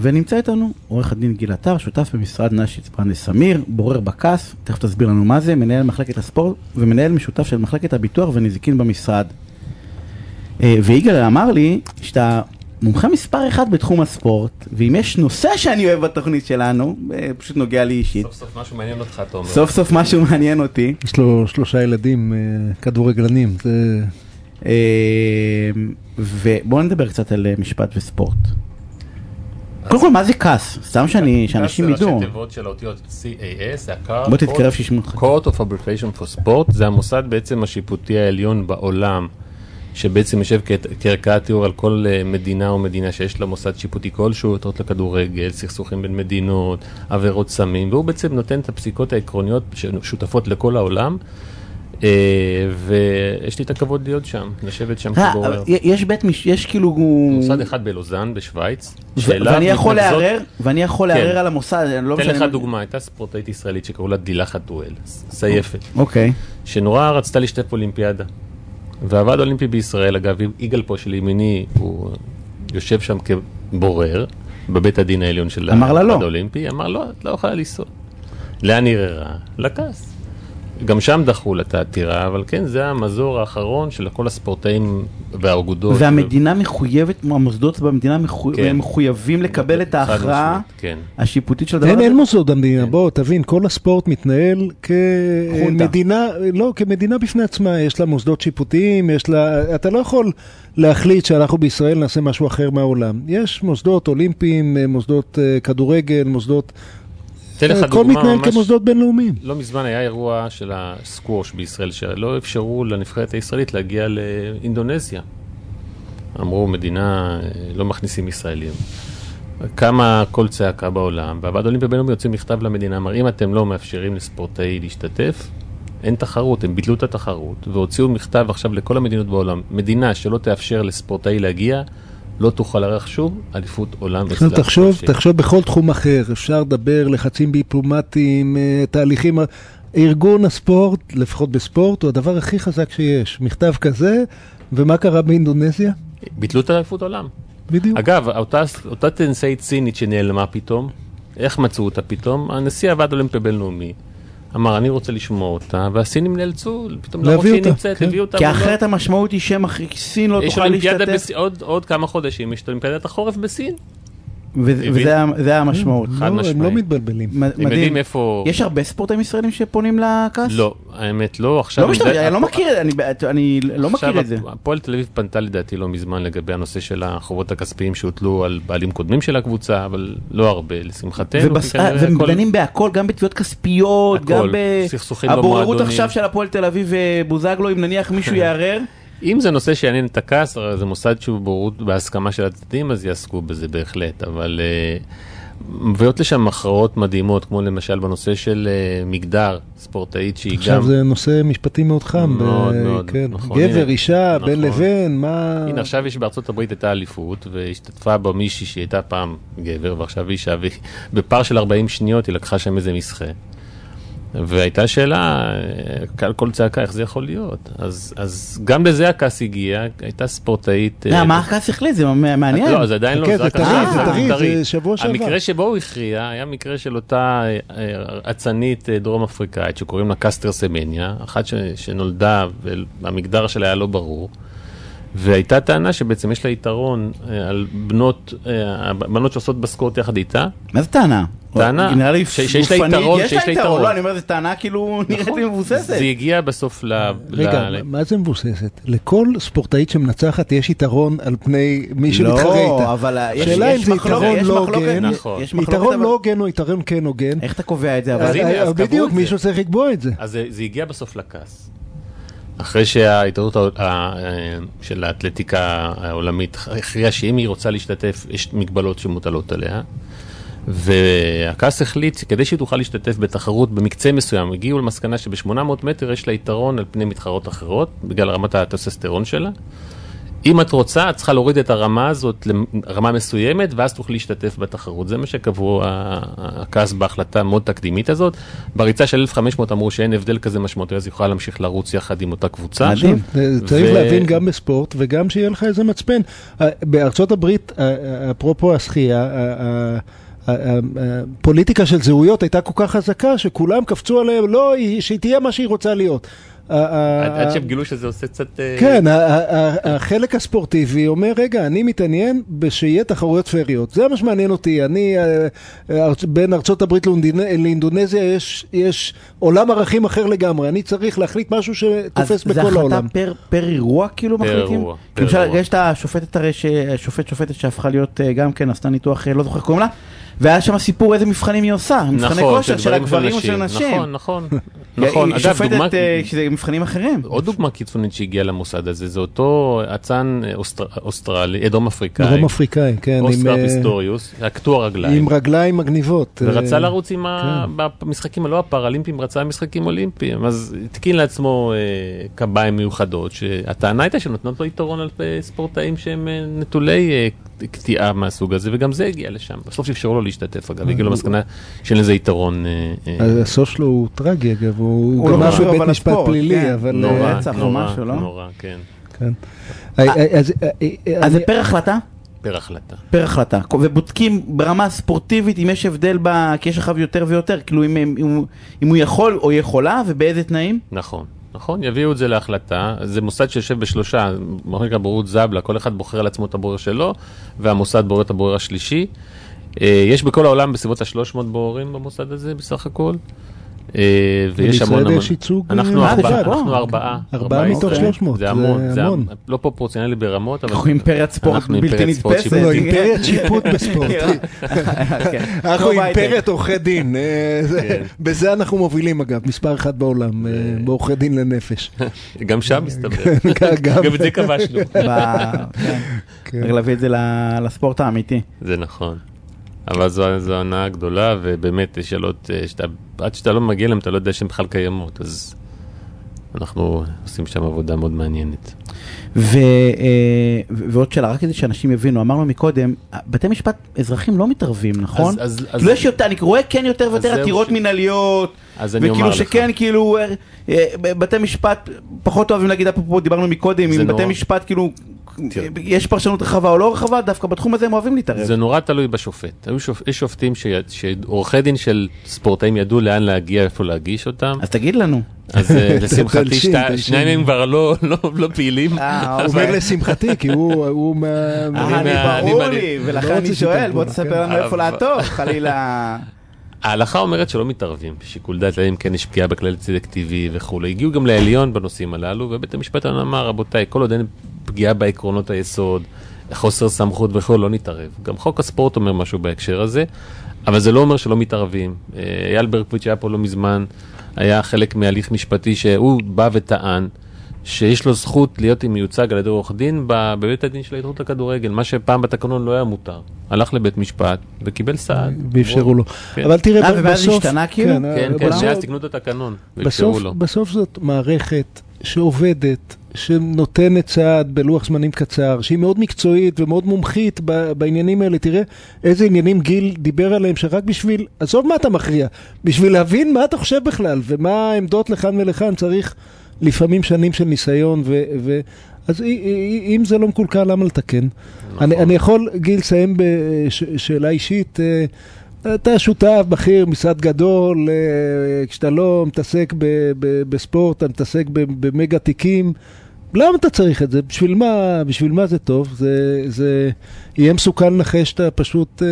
ונמצא איתנו עורך הדין גיל עטר, שותף במשרד נשיץ ברנדס סמיר, בורר בכס, תכף תסביר לנו מה זה, מנהל מחלקת הספורט ומנהל משותף של מחלקת הביטוח ונזיקין במשרד. אה, ויגאל אמר לי שאתה מומחה מספר אחד בתחום הספורט, ואם יש נושא שאני אוהב בתוכנית שלנו, אה, פשוט נוגע לי אישית. סוף סוף משהו מעניין אותך, תומר. סוף סוף משהו מעניין אותי. יש לו שלושה ילדים אה, כדורגלנים, זה... ובואו נדבר קצת על משפט וספורט. קודם כל, מה זה כס? סתם שאני- שאנשים ידעו. זה ראשי תיבות של האותיות CAS, זה ה-Card בוא תתקרב שישמעו אותך. Court of Arbitration for Sport, זה המוסד בעצם השיפוטי העליון בעולם, שבעצם יושב כערכאת תיאור על כל אה, מדינה או מדינה שיש לה מוסד שיפוטי כלשהו, יתרות לכדורגל, סכסוכים בין מדינות, עבירות סמים, והוא בעצם נותן את הפסיקות העקרוניות ששותפות לכל העולם. אה, ויש לי את הכבוד להיות שם, לשבת שם אה, כבורר. יש בית מש... יש כאילו... מוסד אחד בלוזאן בשוויץ, ואני יכול לערער, ואני יכול כן. לערער על המוסד, אני לא אתן משנה... לך דוגמה, הייתה ספורטאית ישראלית שקראו לה דילה חתואל, סייפת, אוקיי. שנורא רצתה להשתתף באולימפיאדה. והוועד האולימפי בישראל, אגב, יגאל פה של ימיני, הוא יושב שם כבורר בבית הדין העליון של אמר לה לא. הוועד האולימפי, אמר לא, את לא יכולה לנסוע. לאן היא ערערה? לכעס. גם שם דחו לה את העתירה, אבל כן, זה המזור האחרון של כל הספורטאים והאגודות. והמדינה מחויבת, המוסדות במדינה מחו- כן. הם מחויבים לקבל את ההכרעה כן. השיפוטית של הדבר אין, הזה? אין מוסדות במדינה, בוא תבין, כל הספורט מתנהל. כמדינה, לא, כמדינה בפני עצמה, יש לה מוסדות שיפוטיים, יש לה, אתה לא יכול להחליט שאנחנו בישראל נעשה משהו אחר מהעולם. יש מוסדות אולימפיים, מוסדות אה, כדורגל, מוסדות, אתן לך הכל דוגמה מתנהל ממש- כמוסדות בינלאומיים. לא מזמן היה אירוע של הסקווש בישראל, שלא אפשרו לנבחרת הישראלית להגיע לאינדונזיה. אמרו, מדינה, אה, לא מכניסים ישראלים. קמה קול צעקה בעולם, והוועד האולימפי הבינלאומי יוצא מכתב למדינה, אמר, אם אתם לא מאפשרים לספורטאי להשתתף, אין תחרות, הם ביטלו את התחרות, והוציאו מכתב עכשיו לכל המדינות בעולם, מדינה שלא תאפשר לספורטאי להגיע, לא תוכל לארח שוב אליפות עולם אצלה. תחשוב. תחשוב בכל תחום אחר, אפשר לדבר, לחצים דיפלומטיים, אה, תהליכים, ארגון הספורט, לפחות בספורט, הוא הדבר הכי חזק שיש. מכתב כזה, ומה קרה באינדונזיה? ביטלו את אליפות העולם. בדיוק. אגב, אותה, אותה טנסאית סינית שנעלמה פתאום, איך מצאו אותה פתאום? הנשיא הוועד האולימפי הבינלאומי אמר, אני רוצה לשמוע אותה, והסינים נאלצו פתאום להראות שהיא נמצאת, כן. הביאו אותה. כי אחרת המשמעות היא שסין לא יש תוכל להשתתף, עוד, עוד כמה חודשים, יש את אולימפיאדת החורף בסין. וזה- זה המשמעות. חד לא, הם לא משמעית. מתבלבלים. מדהים. איפה... יש הרבה ספורטאים ישראלים שפונים לכעס? לא, האמת לא, עכשיו... לא משתמש, זה- אני לא מכיר, אני- אני לא עכשיו מכיר את זה. הפועל תל אביב פנתה לדעתי לא מזמן לגבי הנושא של החובות הכספיים שהוטלו על בעלים קודמים של הקבוצה, אבל לא הרבה, לשמחתנו. ובס- כי כנראה והם הכל- דנים בהכל, גם בתביעות כספיות, גם סכסוכים הבוררות. עכשיו של הפועל תל אביב ובוזגלו, אם נניח מישהו יערער, אם זה נושא שיעניין את הכעס, הרי זה מוסד שהוא בורות בהסכמה של הצדדים, אז יעסקו בזה בהחלט, אבל uh, מביאות לשם הכרעות מדהימות, כמו למשל בנושא של uh, מגדר, ספורטאית שהיא גם... עכשיו זה נושא משפטי מאוד חם. מאוד, ב- מאוד, כן. נכון, גבר, הנה, אישה, נכון. בין לבין, מה... הנה עכשיו יש בארצות הברית הייתה אליפות, והשתתפה בה מישהי שהייתה פעם גבר, ועכשיו אישה, ובפער של 40 שניות היא לקחה שם איזה מסחה. והייתה שאלה, קהל כל צעקה, איך זה יכול להיות? אז, אז גם לזה הכעס הגיע, הייתה ספורטאית... אה, אה, מה ה CAS החליט? זה מעניין. לא, זה עדיין לא, חכה, זה רק זה טרי, עכשיו, זה טרי. זה שבוע שעבר. המקרה שבו הוא הכריע היה מקרה של אותה אה, אה, אצנית אה, דרום אפריקאית שקוראים לה קסטר סמניה, אחת ש- שנולדה והמגדר שלה היה לא ברור. והייתה טענה שבעצם יש לה יתרון אה, על בנות, אה, הבנות שעושות בספורט יחד איתה. מה זה טענה? טענה נראה לי ש- שיש לה יתרון, יש שיש לה יתרון. לא, אני אומר, זו טענה כאילו נראית לי מבוססת. זה הגיע בסוף ל... רגע, ל- מה זה מבוססת? לכל ספורטאית שמנצחת יש יתרון על פני מי לא, שמתחרה איתה. אבל יש- השאלה יש אם זה מחלוקת, יתרון יש לא מחלוקת, הוגן, נכון. יתרון אבל- לא הוגן או יתרון כן הוגן. איך אתה קובע את זה? אז אבל הנה, אז קבעו בדיוק. מישהו צריך לקבוע את זה. אז זה הגיע בסוף לכעס. אחרי שההתאחדות של האתלטיקה העולמית הכריעה שאם היא רוצה להשתתף, יש מגבלות שמוטלות עליה. והכעס החליט שכדי שהיא תוכל להשתתף בתחרות במקצה מסוים, הגיעו למסקנה שב-800 מטר יש לה יתרון על פני מתחרות אחרות, בגלל רמת הטסטסטרון שלה. אם את רוצה, את צריכה להוריד את הרמה הזאת לרמה מסוימת, ואז תוכלי להשתתף בתחרות. זה מה שקבעו הכעס בהחלטה המאוד תקדימית הזאת. בריצה של 1500 אמרו שאין הבדל כזה משמעותי, אז היא יכולה להמשיך לרוץ יחד עם אותה קבוצה. מדהים. צריך להבין גם בספורט, וגם שיהיה לך איזה מצפן. בארצות הברית, אפרופו השחייה, הפוליטיקה של זהויות הייתה כל כך חזקה, שכולם קפצו עליהם, לא, שהיא תהיה מה שהיא רוצה להיות. עד שהם גילו שזה עושה קצת... אה, כן, החלק הספורטיבי אומר, רגע, אני מתעניין בשיהיה תחרויות פריות. זה מה שמעניין אותי. אני, אה, בין ארצות הברית לאינדונזיה יש עולם ערכים אחר לגמרי. אני צריך להחליט משהו שתופס בכל העולם. אז זה החלטה פר אירוע כאילו מחליטים? פר אירוע. יש את השופטת הרי, שופט שופטת שהפכה להיות אה, גם כן, עשתה ניתוח, לא זוכר איך קוראים לה. והיה שם סיפור איזה מבחנים היא עושה, מבחני נכון, כושר של הגברים או של הנשים. נכון, נכון. נכון. היא שופטת אה, שזה מבחנים אחרים. עוד דוגמה קיצונית שהגיעה למוסד הזה, זה אותו אצן אוסטרלי, דרום אפריקאי. דרום אפריקאי, כן. אוסקר אה, פיסטוריוס, קטוע רגליים. עם רגליים מגניבות. ורצה אה, לרוץ עם כן. במשחקים הלא הפראלימפיים, רצה משחקים אולימפיים. אז התקין לעצמו קביים מיוחדות, שהטענה הייתה שנותנות לו יתרון על ספורטאים שהם נטולי קטיעה מהסוג הזה, וגם זה הגיע לשם. בסוף אפשרו לו להשתתף, אגב, הגיעו למסקנה שאין לזה יתרון. אה, אה. הסוף שלו הוא טרגי, אגב, הוא גם משהו בבית משפט פלילי, כן. אבל... נורא, נורא, לא? נורא, כן. כן. אז זה פר החלטה? פר החלטה. פר החלטה. ובודקים ברמה ספורטיבית אם יש הבדל ב... כי יש לך יותר ויותר, כאילו אם הוא יכול או יכולה ובאיזה תנאים? נכון. נכון, יביאו את זה להחלטה, זה מוסד שיושב בשלושה, מה שנקרא בורות זבלה, כל אחד בוחר לעצמו את הבורר שלו, והמוסד בורר את הבורר השלישי. אה, יש בכל העולם בסביבות ה-300 בוררים במוסד הזה בסך הכל. אה, ויש המון המון. יש ייצוג אה, אנחנו ארבעה. אנחנו ארבעה. ארבעה מתוך 300, זה המון. זה המון. לא פרופורציונלי ברמות, אבל... אנחנו אימפריית ספורט בלתי נתפסת. לא, אימפריית שיפוט בספורט. אנחנו אימפריית עורכי דין. כן. בזה אנחנו מובילים אגב, מספר אחד בעולם, בעורכי דין לנפש. גם שם מסתבר. גם את זה כבשנו. כן. צריך להביא את זה לספורט האמיתי. זה נכון. אבל זו, זו הנאה גדולה, ובאמת, יש שאלות, אה, שאתה, עד שאתה לא מגיע אליהן, אתה לא יודע שהן בכלל קיימות, אז אנחנו עושים שם עבודה מאוד מעניינת. ו, אה, ועוד שאלה, רק כדי שאנשים יבינו, אמרנו מקודם, בתי משפט אזרחים לא מתערבים, נכון? אז, אז, כאילו יש יותר, אני רואה כן יותר ויותר עתירות מנהליות, וכאילו שכן, כאילו, אה, בתי משפט פחות אוהבים להגיד, אפרופו דיברנו מקודם, אם בתי משפט כאילו יש פרשנות רחבה או לא רחבה, דווקא בתחום הזה הם אוהבים להתערב. זה נורא תלוי בשופט. יש שופטים שעורכי דין של ספורטאים ידעו לאן להגיע, איפה להגיש אותם. אז תגיד לנו. אז אה, לשמחתי, שניים מהם כבר לא, לא, לא פעילים. אה, הוא אומר לשמחתי, כי הוא מה... אה, ברור לי, ולכן אני שואל, בוא תספר לנו איפה לעטוף, חלילה. ההלכה אומרת שלא מתערבים בשיקול דעת, אם כן יש פגיעה בכלל צדק טבעי וכולי. הגיעו גם לעליון בנושאים הללו, ובית המשפט אמר, רבותיי, כל עוד אין פגיעה בעקרונות היסוד, חוסר סמכות וכו', לא נתערב. גם חוק הספורט אומר משהו בהקשר הזה, אבל זה לא אומר שלא מתערבים. אה, אייל ברקוביץ' היה פה לא מזמן, היה חלק מהליך משפטי שהוא בא וטען. שיש לו זכות להיות מיוצג על ידי עורך דין בבית הדין של ההתאחדות לכדורגל, מה שפעם בתקנון לא היה מותר. הלך לבית משפט וקיבל סעד. ואפשרו לו. כן. אבל תראה, בסוף... אה, ואז השתנה כאילו? כן, כן, כן שאז תקנו את התקנון ואפשרו לו. בסוף זאת מערכת שעובדת, שנותנת סעד בלוח זמנים קצר, שהיא מאוד מקצועית ומאוד מומחית בעניינים האלה. תראה איזה עניינים גיל דיבר עליהם, שרק בשביל, עזוב מה אתה מכריע, בשביל להבין מה אתה חושב בכלל, ומה העמדות לכאן ולכאן צריך לפעמים שנים של ניסיון, ו... ו אז אם זה לא מקולקל, למה לתקן? נכון. אני, אני יכול, גיל, לסיים בשאלה אישית. אה, אתה שותף בכיר, משרד גדול, אה, כשאתה לא מתעסק ב, ב, בספורט, אתה מתעסק במגה תיקים. למה אתה צריך את זה? בשביל מה, בשביל מה זה טוב? זה, זה יהיה מסוכן לך שאתה פשוט אה,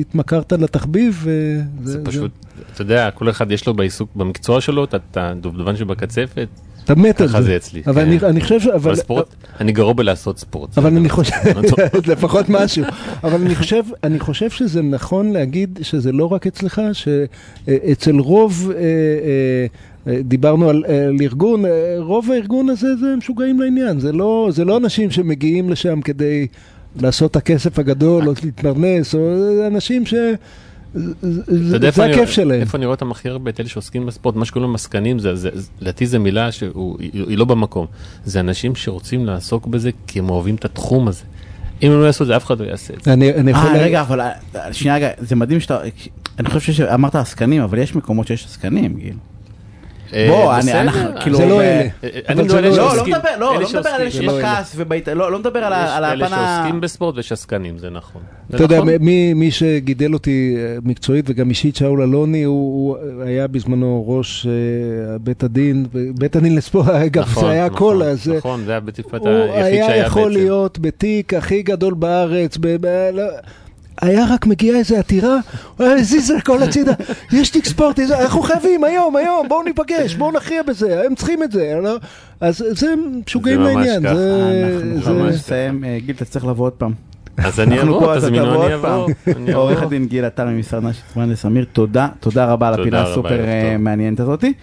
התמכרת לתחביב? זה, זה פשוט, זה... אתה יודע, כל אחד יש לו בעיסוק, במקצוע שלו, את הדובדבן שבקצפת. אתה מת על זה. ככה זה אצלי. אבל כן. אני, אני חושב ש... אבל ספורט, אני גרוע בלעשות ספורט. אבל אני חושב, לפחות משהו. אבל אני חושב, אני חושב שזה נכון להגיד שזה לא רק אצלך, שאצל רוב... אה, אה, דיברנו על, על ארגון, רוב הארגון הזה זה משוגעים לעניין, זה לא, זה לא אנשים שמגיעים לשם כדי לעשות את הכסף הגדול או להתפרנס, או אנשים ש... זה הכיף שלהם. איפה אני רואה אותם הכי הרבה, את אלה שעוסקים בספורט, מה שקוראים זה- לדעתי זו מילה שהיא לא במקום. זה אנשים שרוצים לעסוק בזה כי הם אוהבים את התחום הזה. אם הם לא יעשו את זה, אף אחד לא יעשה את זה. אני אני יכול... אה, רגע, אבל אה, שנייה רגע, זה מדהים שאתה, אני חושב שאמרת עסקנים, אבל יש מקומות שיש עסקנים, גיל. בוא, אה, אני- בסדר, אנחנו, אה, כאילו, זה לא אלה. אה, אבל אני זה מדבר על לא- אלה לא, לא מדבר, לא, אלה לא מדבר על אלה שבכעס ובהת... לא לא מדבר על ה- על יש אלה. שעוסקים בספורט ויש עסקנים, זה נכון. אתה יודע, נכון. מי, שגידל אותי מקצועית וגם אישית, שאול אלוני, הוא, הוא היה בזמנו ראש בית הדין, בית הדין לספורט, אגב, נכון, זה היה נכון, הכל, אז אה, נכון, זה היה בית המשפט הוא היחיד היה שהיה יכול בעצם. להיות בתיק הכי גדול בארץ, לא, היה רק מגיע איזה עתירה, הוא היה מזיז הכל הצידה, יש תיק ספורט, איזה- אנחנו חייבים, היום, היום, בואו ניפגש, בואו נכריע בזה, הם צריכים את זה, לא? אז זה משוגעים זה ממש לעניין, ככה, זה... אנחנו זה- חייבים ממש לסיים, אה, גיל, אתה צריך לבוא עוד פעם. אז אני אבוא, תזמינו, אני. אבוא. עורך הדין גיל עטר ממשרד נשי צפרן לסמיר, תודה, תודה רבה על הפינה הסופר אה. מעניינת הזאתי.